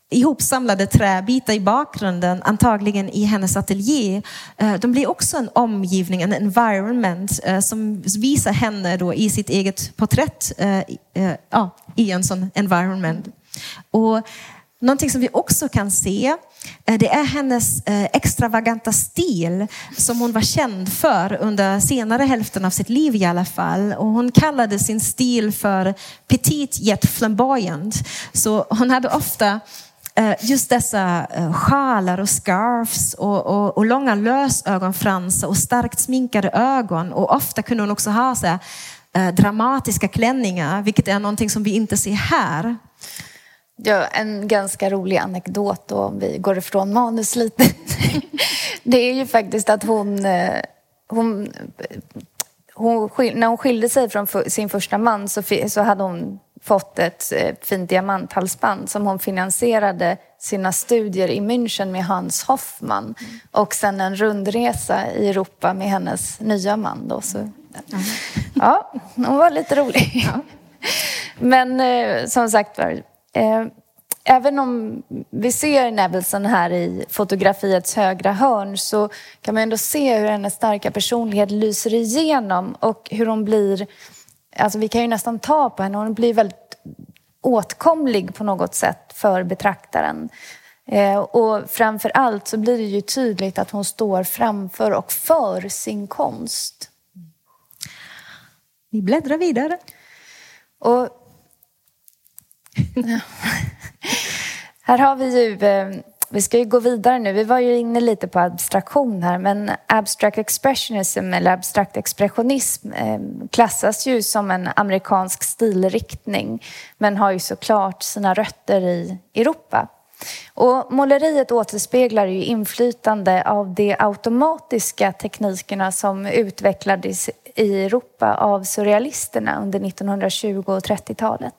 ihopsamlade träbitar i bakgrunden, antagligen i hennes ateljé. Eh, de blir också en omgivning, en environment eh, som visar henne då i sitt eget porträtt eh, ja, i en sån environment. Och någonting som vi också kan se det är hennes extravaganta stil som hon var känd för under senare hälften av sitt liv i alla fall. Och hon kallade sin stil för petit jet flamboyant. Så hon hade ofta just dessa eh, sjalar och scarfs och, och, och långa lösögonfransar och starkt sminkade ögon. Och ofta kunde hon också ha så här, eh, dramatiska klänningar, vilket är någonting som vi inte ser här. Ja, en ganska rolig anekdot då, om vi går ifrån manus lite. det är ju faktiskt att hon, hon, hon när hon skilde sig från sin första man så, så hade hon fått ett eh, fint diamanthalsband som hon finansierade sina studier i München med Hans Hoffman mm. och sen en rundresa i Europa med hennes nya man. Då, så, ja, hon var lite rolig. Ja. Men eh, som sagt var, eh, även om vi ser Nevelson här i fotografiets högra hörn så kan man ändå se hur hennes starka personlighet lyser igenom och hur hon blir Alltså vi kan ju nästan ta på henne. Hon blir väldigt åtkomlig på något sätt för betraktaren. Eh, och framför allt så blir det ju tydligt att hon står framför och för sin konst. Vi bläddrar vidare. Och... Här har vi ju eh, vi ska ju gå vidare nu. Vi var ju inne lite på abstraktion här, men abstract expressionism eller abstrakt expressionism eh, klassas ju som en amerikansk stilriktning, men har ju såklart sina rötter i Europa. Och måleriet återspeglar ju inflytande av de automatiska teknikerna som utvecklades i Europa av surrealisterna under 1920 och 30-talet.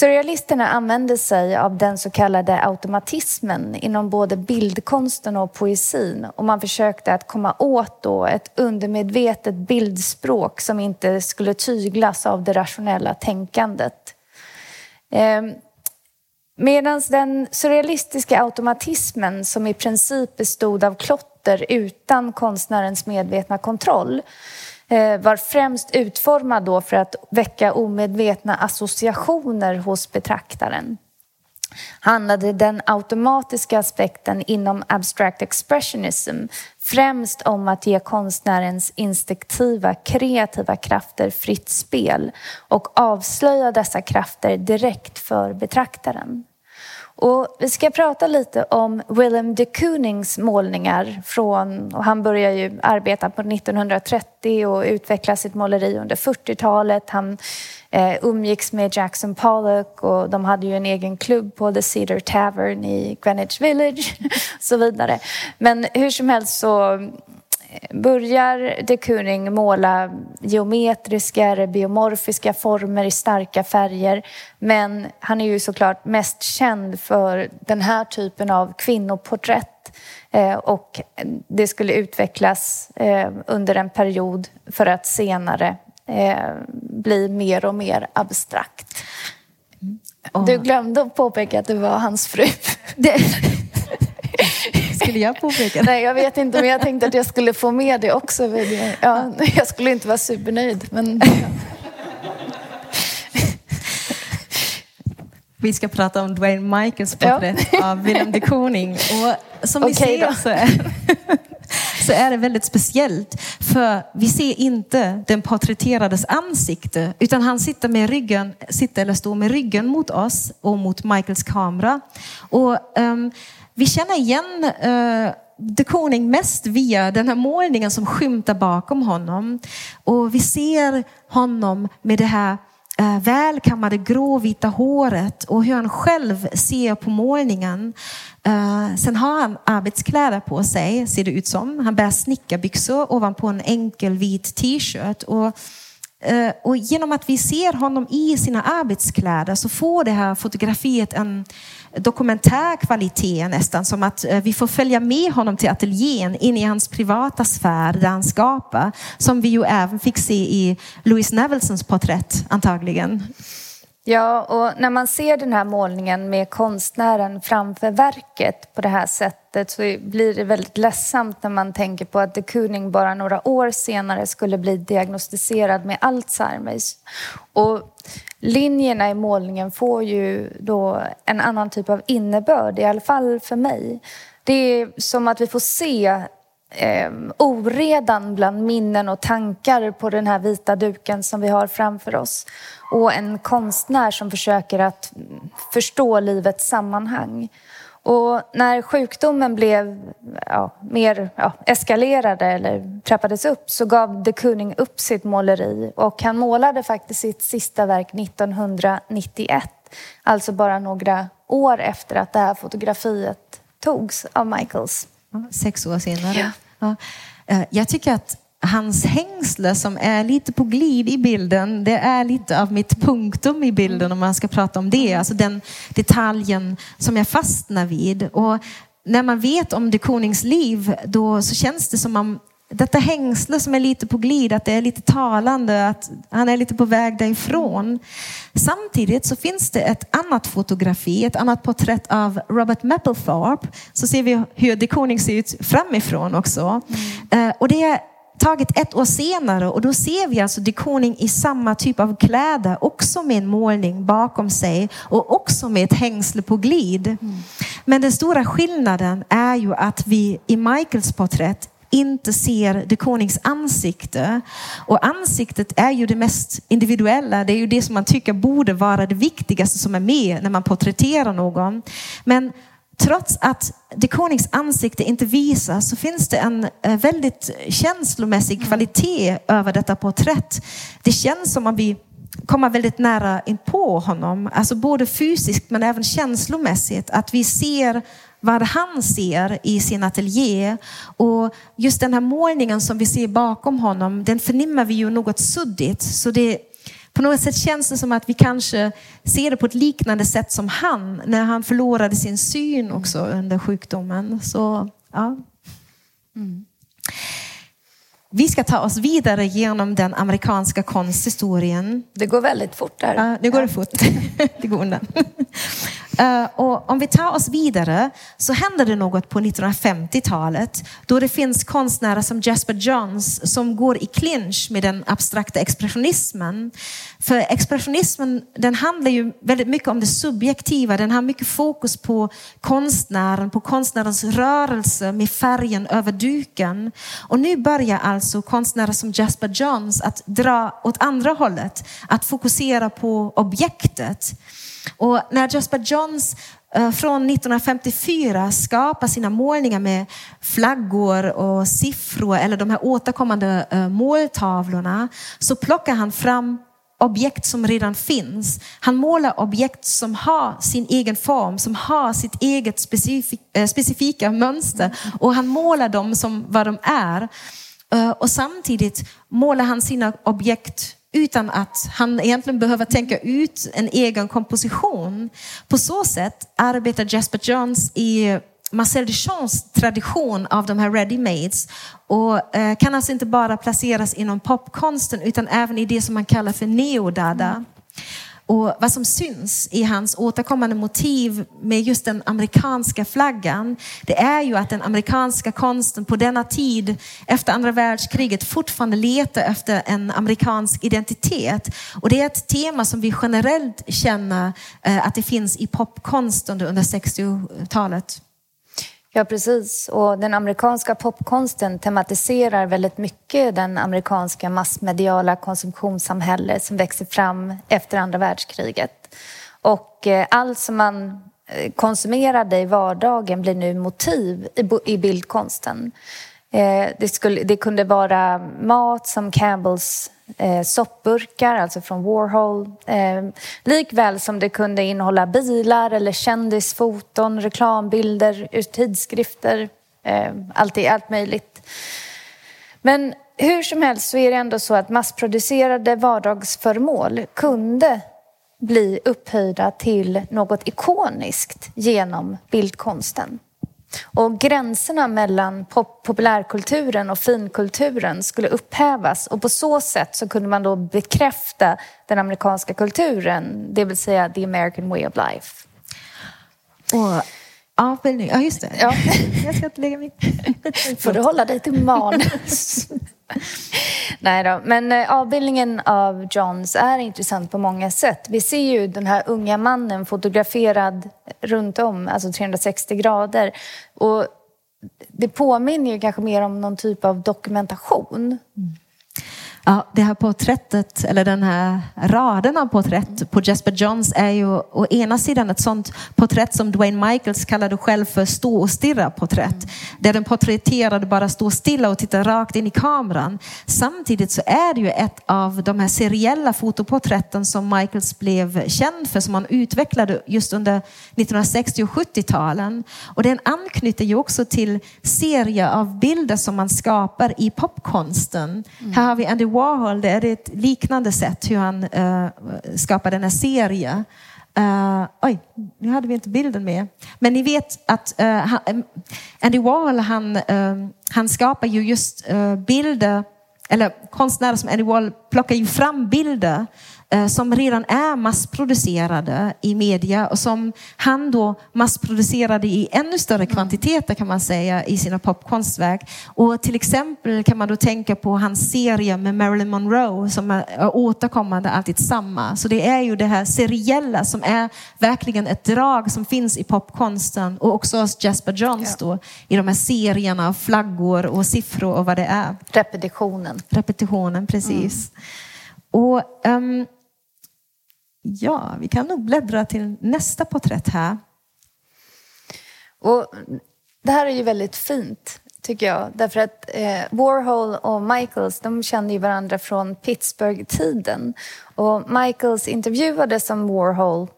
Surrealisterna använde sig av den så kallade automatismen inom både bildkonsten och poesin och man försökte att komma åt då ett undermedvetet bildspråk som inte skulle tyglas av det rationella tänkandet. Ehm, Medan den surrealistiska automatismen som i princip bestod av klotter utan konstnärens medvetna kontroll Eh, var främst utformad då för att väcka omedvetna associationer hos betraktaren handlade den automatiska aspekten inom abstract expressionism främst om att ge konstnärens instinktiva, kreativa krafter fritt spel och avslöja dessa krafter direkt för betraktaren. Och vi ska prata lite om Willem de Koonings målningar. Från, och han började ju arbeta på 1930 och utveckla sitt måleri under 40-talet. Han eh, umgicks med Jackson Pollock och de hade ju en egen klubb på The Cedar Tavern i Greenwich Village och så vidare. Men hur som helst så börjar de Kooning måla geometriska eller biomorfiska former i starka färger. Men han är ju såklart mest känd för den här typen av kvinnoporträtt. Eh, och det skulle utvecklas eh, under en period för att senare eh, bli mer och mer abstrakt. Du glömde att påpeka att det var hans fru. Skulle jag påpeka? Nej, jag vet inte, men jag tänkte att jag skulle få med det också. Ja, jag skulle inte vara supernöjd, men... Vi ska prata om Dwayne Michaels porträtt ja. av Willem de Kooning. Och som okay, vi ser så är, så är det väldigt speciellt. För vi ser inte den porträtterades ansikte, utan han sitter, med ryggen, sitter eller står med ryggen mot oss och mot Michaels kamera. Och um, vi känner igen eh, uh, de Koning mest via den här målningen som skymtar bakom honom. Och vi ser honom med det här uh, välkammade gråvita håret och hur han själv ser på målningen. Uh, sen har han arbetskläder på sig, ser det ut som. Han bär snickarbyxor ovanpå en enkel vit t-shirt. Och, uh, Eh, och genom att vi ser honom i sina arbetskläder så får det här fotografiet en dokumentär kvalitet nästan, som att eh, vi får följa med honom till ateljén in i hans privata sfär där han skapar, som vi ju även fick se i Louis Nevelsons porträtt antagligen. Ja, och när man ser den här målningen med konstnären framför verket på det här sättet så blir det väldigt ledsamt när man tänker på att de Kooning bara några år senare skulle bli diagnostiserad med Alzheimers. Och linjerna i målningen får ju då en annan typ av innebörd, i alla fall för mig. Det är som att vi får se eh, oredan bland minnen och tankar på den här vita duken som vi har framför oss. Och en konstnär som försöker att förstå livets sammanhang. Och när sjukdomen blev ja, mer ja, eskalerade eller trappades upp så gav de Kooning upp sitt måleri och han målade faktiskt sitt sista verk 1991. Alltså bara några år efter att det här fotografiet togs av Michaels. Sex år senare. Ja. Eh, jag tycker att hans hängsle som är lite på glid i bilden, det är lite av mitt punktum i bilden om man ska prata om det. Alltså den detaljen som jag fastnar vid. Och när man vet om de Konings liv då så känns det som om detta hängsle som är lite på glid, att det är lite talande, att han är lite på väg därifrån. Samtidigt så finns det ett annat fotografi, ett annat porträtt av Robert Mapplethorpe. Så ser vi hur de Koning ser ut framifrån också. Mm. Och det är taget ett år senare och då ser vi alltså de Koning i samma typ av kläder, också med en målning bakom sig och också med ett hängsle på glid. Mm. Men den stora skillnaden är ju att vi i Michaels porträtt inte ser de Konings ansikte. Och ansiktet är ju det mest individuella. Det är ju det som man tycker borde vara det viktigaste som är med när man porträtterar någon. Men trots att de Konings ansikte inte visas så finns det en eh, väldigt känslomässig kvalitet över detta porträtt. Det känns som om vi kommer väldigt nära in på honom, alltså både fysiskt men även känslomässigt. Att vi ser vad han ser i sin ateljé. Och just den här målningen som vi ser bakom honom, den förnimmer vi ju något suddigt. Så det, på något sätt känns det som att vi kanske ser det på ett liknande sätt som han, när han förlorade sin syn också under sjukdomen. Så, ja. Mm. Vi ska ta oss vidare genom den amerikanska konsthistorien. Det går väldigt fort där. Ja, det går ja. fort. det går undan. Uh, och om vi tar oss vidare så händer det något på 1950-talet då det finns konstnärer som Jasper Johns som går i clinch med den abstrakta expressionismen. För expressionismen den handlar ju väldigt mycket om det subjektiva. Den har mycket fokus på konstnären, på konstnärens rörelse med färgen över duken. Och nu börjar alltså konstnärer som Jasper Johns att dra åt andra hållet, att fokusera på objektet. Och när Jasper Johns eh, från 1954 skapar sina målningar med flaggor och siffror eller de här återkommande eh, måltavlorna så plockar han fram objekt som redan finns. Han målar objekt som har sin egen form, som har sitt eget specifik, eh, specifika mönster. Och han målar dem som vad de är. Och samtidigt målar han sina objekt utan att han egentligen behöver tänka ut en egen komposition. På så sätt arbetar Jasper Johns i Marcel Duchamps tradition av de här ready-mades och eh, kan alltså inte bara placeras inom popkonsten utan även i det som man kallar för neodada. Mm. Och vad som syns i hans återkommande motiv med just den amerikanska flaggan, det är ju att den amerikanska konsten på denna tid efter andra världskriget fortfarande letar efter en amerikansk identitet. Och det är ett tema som vi generellt känner eh, att det finns i popkonsten under 60-talet. Ja, precis. Och den amerikanska popkonsten tematiserar väldigt mycket den amerikanska massmediala konsumtionssamhälle som växer fram efter andra världskriget. Och eh, allt som man eh, konsumerade i vardagen blir nu motiv i bildkonsten. Eh, det, skulle, det kunde vara mat som Campbells eh, soppburkar, alltså från Warhol. Eh, likväl som det kunde innehålla bilar eller kändisfoton, reklambilder ur tidskrifter, eh, allt, allt möjligt. Men hur som helst så är det ändå så att massproducerade vardagsföremål kunde bli upphöjda till något ikoniskt genom bildkonsten. Och gränserna mellan pop populärkulturen och finkulturen skulle upphävas och på så sätt så kunde man då bekräfta den amerikanska kulturen, det vill säga the American way of life. Och avbildning, ja just det. Ja. Jag ska inte lägga mig Får du hålla dig till manus. Nej då, men eh, avbildningen av Johns är intressant på många sätt. Vi ser ju den här unga mannen fotograferad runt om, alltså 360 grader. Och det påminner ju kanske mer om någon typ av dokumentation. Mm. Ja, det här porträttet, eller den här raden av porträtt på Jasper Johns är ju å ena sidan ett sånt porträtt som Dwayne Michaels kallade själv för stå och stirra porträtt. Där den porträtterade bara står stilla och tittar rakt in i kameran. Samtidigt så är det ju ett av de här seriella fotoporträtten som Michaels blev känd för, som han utvecklade just under 1960 och 70-talen. Och den anknyter ju också till serier av bilder som man skapar i popkonsten. Mm. Här har vi Andy Warhol, Warhol, det är ett liknande sätt hur han eh, uh, skapar den här serien. Uh, eh, oj, nu hade vi inte bilden med. Men ni vet att uh, han, Andy Warhol, han, uh, han skapar ju just bilder, eller konstnärer som Andy Warhol plockar ju fram bilder som redan är massproducerade i media och som han då massproducerade i ännu större mm. kvantiteter kan man säga i sina popkonstverk. Och till exempel kan man då tänka på hans serie med Marilyn Monroe som är återkommande alltid samma. Så det är ju det här seriella som är verkligen ett drag som finns i popkonsten och också hos Jasper Johns då i de här serierna av flaggor och siffror och vad det är. Repetitionen. Repetitionen, precis. Mm. Och um, Ja, vi kan nog bläddra till nästa porträtt här. Och det här är ju väldigt fint, tycker jag. Därför att eh, Warhol och Michaels de kände ju varandra från Pittsburgh-tiden. Och Michaels intervjuades som Warhol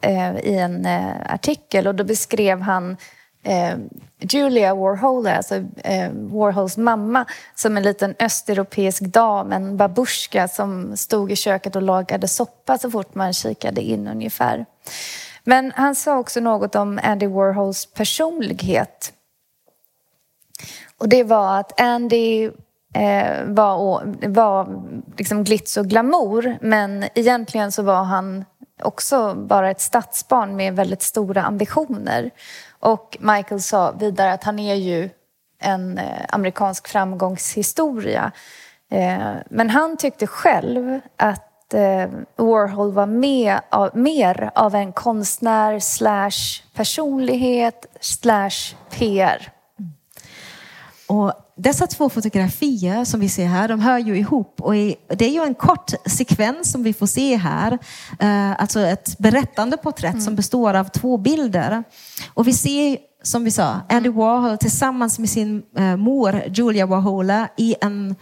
eh, i en eh, artikel och då beskrev han eh, Julia Warhol, alltså eh, Warhols mamma, som en liten östeuropeisk dam, en babushka som stod i köket och lagade soppa så fort man kikade in ungefär. Men han sa också något om Andy Warhols personlighet. Och det var att Andy eh, var, var liksom glitz och glamour men egentligen så var han också bara ett stadsbarn med väldigt stora ambitioner. Och Michael sa vidare att han är ju en eh, amerikansk framgångshistoria. Eh, men han tyckte själv att eh, Warhol var med av, mer av en konstnär slash personlighet slash PR. Och dessa två fotografier som vi ser här, de hör ju ihop och det är ju en kort sekvens som vi får se här. Eh, alltså ett berättande porträtt mm. som består av två bilder. Och vi ser, som vi sa, Andy Warhol tillsammans med sin eh, mor Julia Warhol i en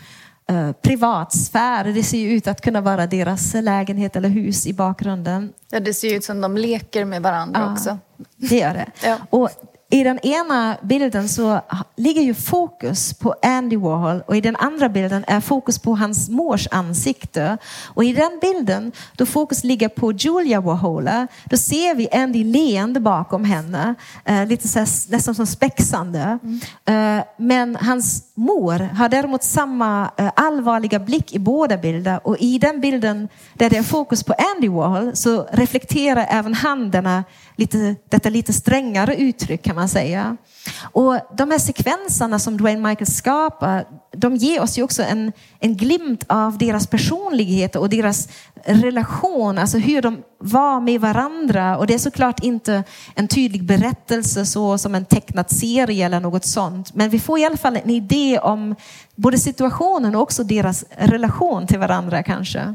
eh, privatsfär. Det ser ju ut att kunna vara deras lägenhet eller hus i bakgrunden. Ja, det ser ut som de leker med varandra Ja. också. Det gör det. Ja. Och i den ena bilden så ligger ju fokus på Andy Warhol och i den andra bilden är fokus på hans mors ansikte. Och i den bilden då fokus ligger på Julia Warhol, då ser vi Andy leende bakom henne, eh, lite så här, nästan som spexande. Eh, men hans mor har däremot samma eh, allvarliga blick i båda bilder och i den bilden där det är fokus på Andy Warhol så reflekterar även han denna lite, detta lite strängare uttryck kan man säga. Och de här sekvenserna som Dwayne Michael skapar, de ger oss ju också en, en glimt av deras personlighet och deras relation, alltså hur de var med varandra. Och det är såklart inte en tydlig berättelse så som en tecknad serie eller något sånt. Men vi får i alla fall en idé om både situationen och också deras relation till varandra kanske.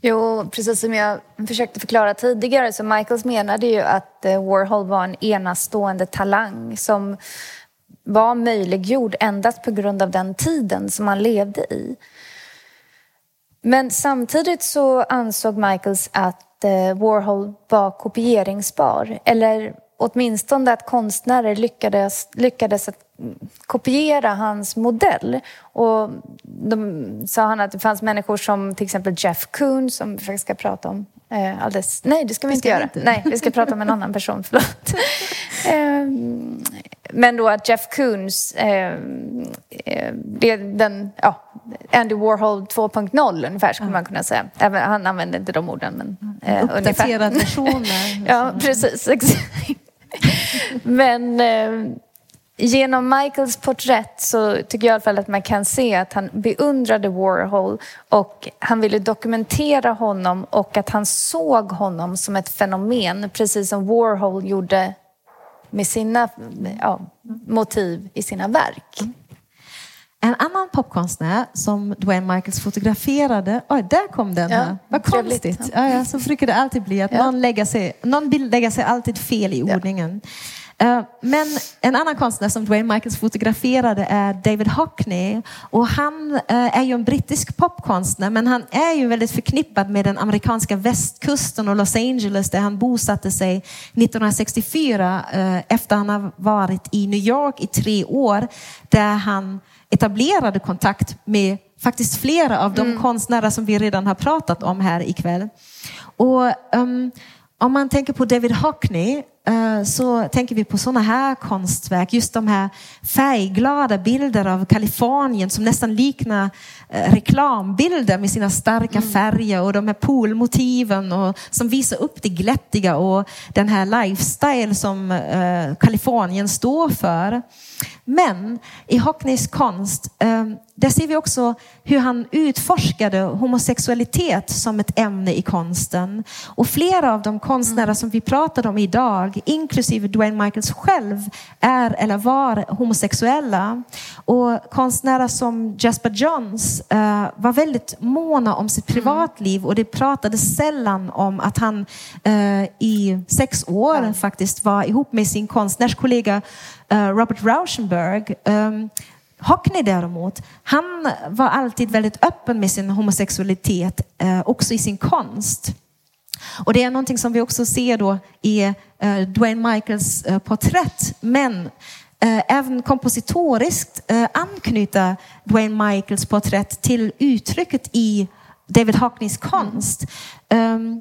Jo, precis som jag försökte förklara tidigare så Michaels menade ju att eh, Warhol var en enastående talang som var möjliggjord endast på grund av den tiden som han levde i. Men samtidigt så ansåg Michaels att eh, Warhol var kopieringsbar eller åtminstone att konstnärer lyckades, lyckades att mm, kopiera hans modell. Och de sa han att det fanns människor som till exempel Jeff Koons som vi faktiskt ska prata om eh, alldeles... Nej, det ska vi inte ska göra. inte. Nej, vi ska prata om en annan person, förlåt. Ehm, men då att Jeff Koons, eh, eh, det den, ja, Andy Warhol 2.0 ungefär skulle man kunna säga. Även, han använde inte de orden, men eh, ungefär. Uppdaterad versioner. Ja, precis. exakt. Men eh, genom Michaels porträtt så tycker jag i alla fall att man kan se att han beundrade Warhol och han ville dokumentera honom och att han såg honom som ett fenomen precis som Warhol gjorde med sina ja, motiv i sina verk. En annan popkonstnär som Dwayne Michaels fotograferade, oj där kom den Ja. Vad trevligt. konstigt. Ja, ja, så brukar det alltid bli att Ja. någon, lägger sig, någon bild lägger sig alltid fel i ordningen. Eh, Men en annan konstnär som Dwayne Michaels fotograferade är David Hockney. Och han eh, är ju en brittisk popkonstnär men han är ju väldigt förknippad med den amerikanska västkusten och Los Angeles där han bosatte sig 1964 eh, efter han har varit i New York i tre år där han etablerade kontakt med faktiskt flera av de konstnärer som vi redan har pratat om här ikväll. Och ehm, om man tänker på David Hockney eh, Eh, så tänker vi på sådana här konstverk, just de här färgglada bilder av Kalifornien som nästan liknar reklambilder med sina starka färger och de här poolmotiven och som visar upp det glättiga och den här lifestyle som eh, Kalifornien står för. Men i Hockneys konst, eh, där ser vi också hur han utforskade homosexualitet som ett ämne i konsten. Och flera av de konstnärer som vi pratade om idag, inklusive Dwayne Michaels själv, är eller var homosexuella. Och konstnärer som Jasper Johns eh, var väldigt måna om sitt privatliv och det pratades sällan om att han eh, i sex år faktiskt var ihop med sin konstnärskollega eh, Robert Rauschenberg. Um, Hockney däremot, han var alltid väldigt öppen med sin homosexualitet, också i sin konst. Och det är någonting som vi också ser då i Dwayne Michaels porträtt. Men även kompositoriskt eh, anknyter Dwayne Michaels porträtt till uttrycket i David Hockneys konst. Um,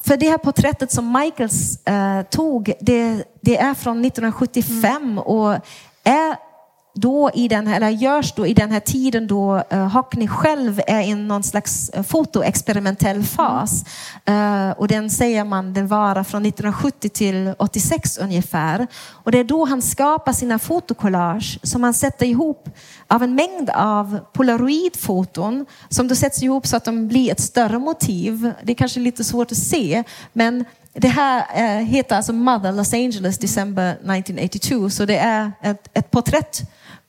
för det här porträttet som Michaels eh, tog, det, det är från 1975 och är då i den här, eller görs då i den här tiden då uh, Hockney själv är i någon slags uh, fotoexperimentell fas. Eh, och den säger man den varar från 1970 till 86 ungefär. Och det är då han skapar sina fotokollage som han sätter ihop av en mängd av polaroidfoton som då sätts ihop så att de blir ett större motiv. Det är kanske lite svårt att se, men det här eh, heter alltså Mother Los Angeles December 1982, så det är ett, ett porträtt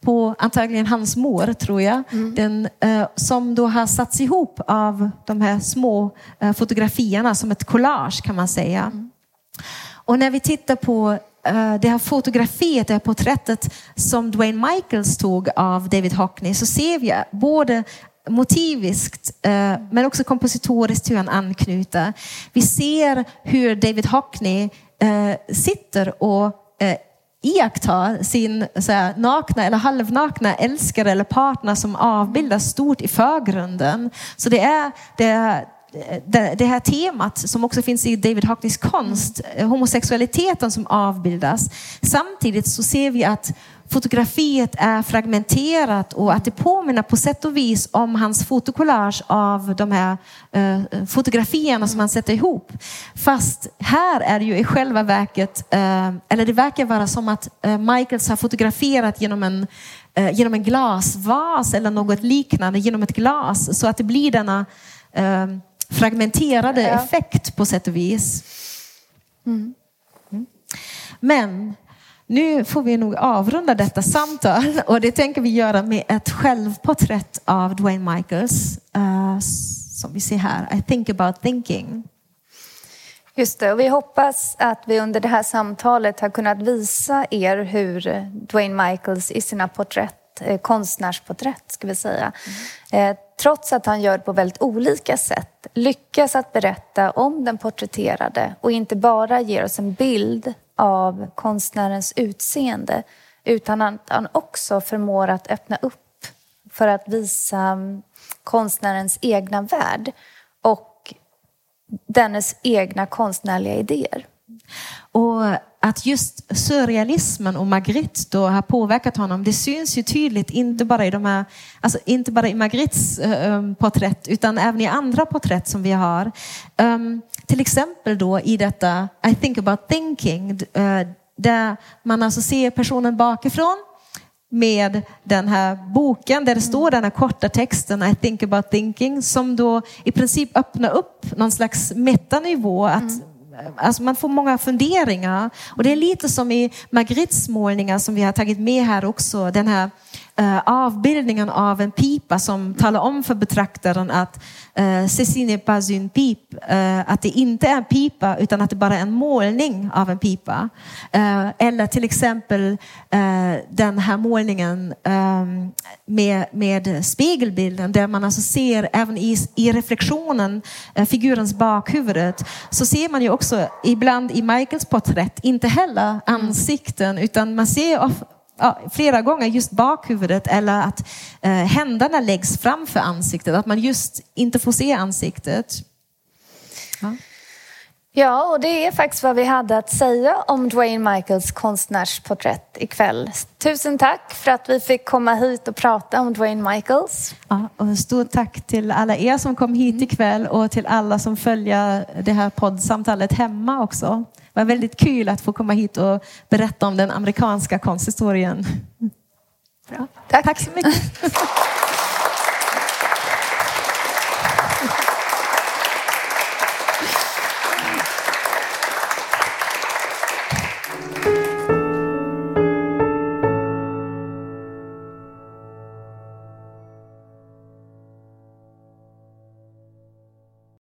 på antagligen hans mor, tror jag, den, eh, som då har satts ihop av de här små eh, fotografierna som ett collage kan man säga. Och när vi tittar på eh, det här fotografiet, det här porträttet som Dwayne Michaels tog av David Hockney så ser vi både motiviskt eh, men också kompositoriskt hur han anknyter. Vi ser hur David Hockney eh, sitter och iaktta sin så här, nakna eller halvnakna älskare eller partner som avbildas stort i förgrunden. Så det är, det är det här temat som också finns i David Hockneys konst, eh, homosexualiteten som avbildas. Samtidigt så ser vi att fotografiet är fragmenterat och att det påminner på sätt och vis om hans fotokollage av de här eh, fotografierna som han sätter ihop. Fast här är det ju i själva verket, eh, eller det verkar vara som att Michaels har fotograferat genom en, genom en glasvas eller något liknande, genom ett glas. Så att det blir denna fragmenterade ja. effekt på sätt och vis. Mm. Mm. Men nu får vi nog avrunda detta samtal och det tänker vi göra med ett självporträtt av Dwayne Michaels uh, som vi ser här, I think about thinking. Just det, och vi hoppas att vi under det här samtalet har kunnat visa er hur Dwayne Michaels i sina porträtt, eh, konstnärsporträtt ska vi säga, mm trots att han gör det på väldigt olika sätt, lyckas att berätta om den porträtterade och inte bara ger oss en bild av konstnärens utseende utan att han också förmår att öppna upp för att visa mm, konstnärens egna värld och dennes egna konstnärliga idéer. Och att just surrealismen och Magritte då har påverkat honom, det syns ju tydligt inte bara i, de här, alltså inte bara i Magrittes um, porträtt utan även i andra porträtt som vi har. Um, till exempel då i detta I think about thinking, uh, där man alltså ser personen bakifrån med den här boken där det står den här korta texten I think about thinking som då i princip öppnar upp någon slags metanivå. Att mm Alltså man får många funderingar. Och det är lite som i Magrittes målningar som vi har tagit med här också. Den här avbildningen av en pipa som talar om för betraktaren att Ceci n'est pas une pipe. Uh, att det inte är en pipa utan att det bara är en målning av en pipa. Eller till exempel den här målningen um, med, med spegelbilden där man alltså ser även i, i reflektionen figurens bakhuvudet så ser man ju också ibland i Michaels porträtt inte heller ansikten utan man ser ja, flera gånger just bakhuvudet eller att eh, händerna läggs framför ansiktet, att man just inte får se ansiktet. Ja. Ja, och det är faktiskt vad vi hade att säga om Dwayne Michaels konstnärsporträtt ikväll. Tusen tack för att vi fick komma hit och prata om Dwayne Michaels. Ja, och stort tack till alla er som kom hit ikväll och till alla som följer det här poddsamtalet hemma också. Det var väldigt kul att få komma hit och berätta om den amerikanska konsthistorien. Bra. Tack. tack så mycket.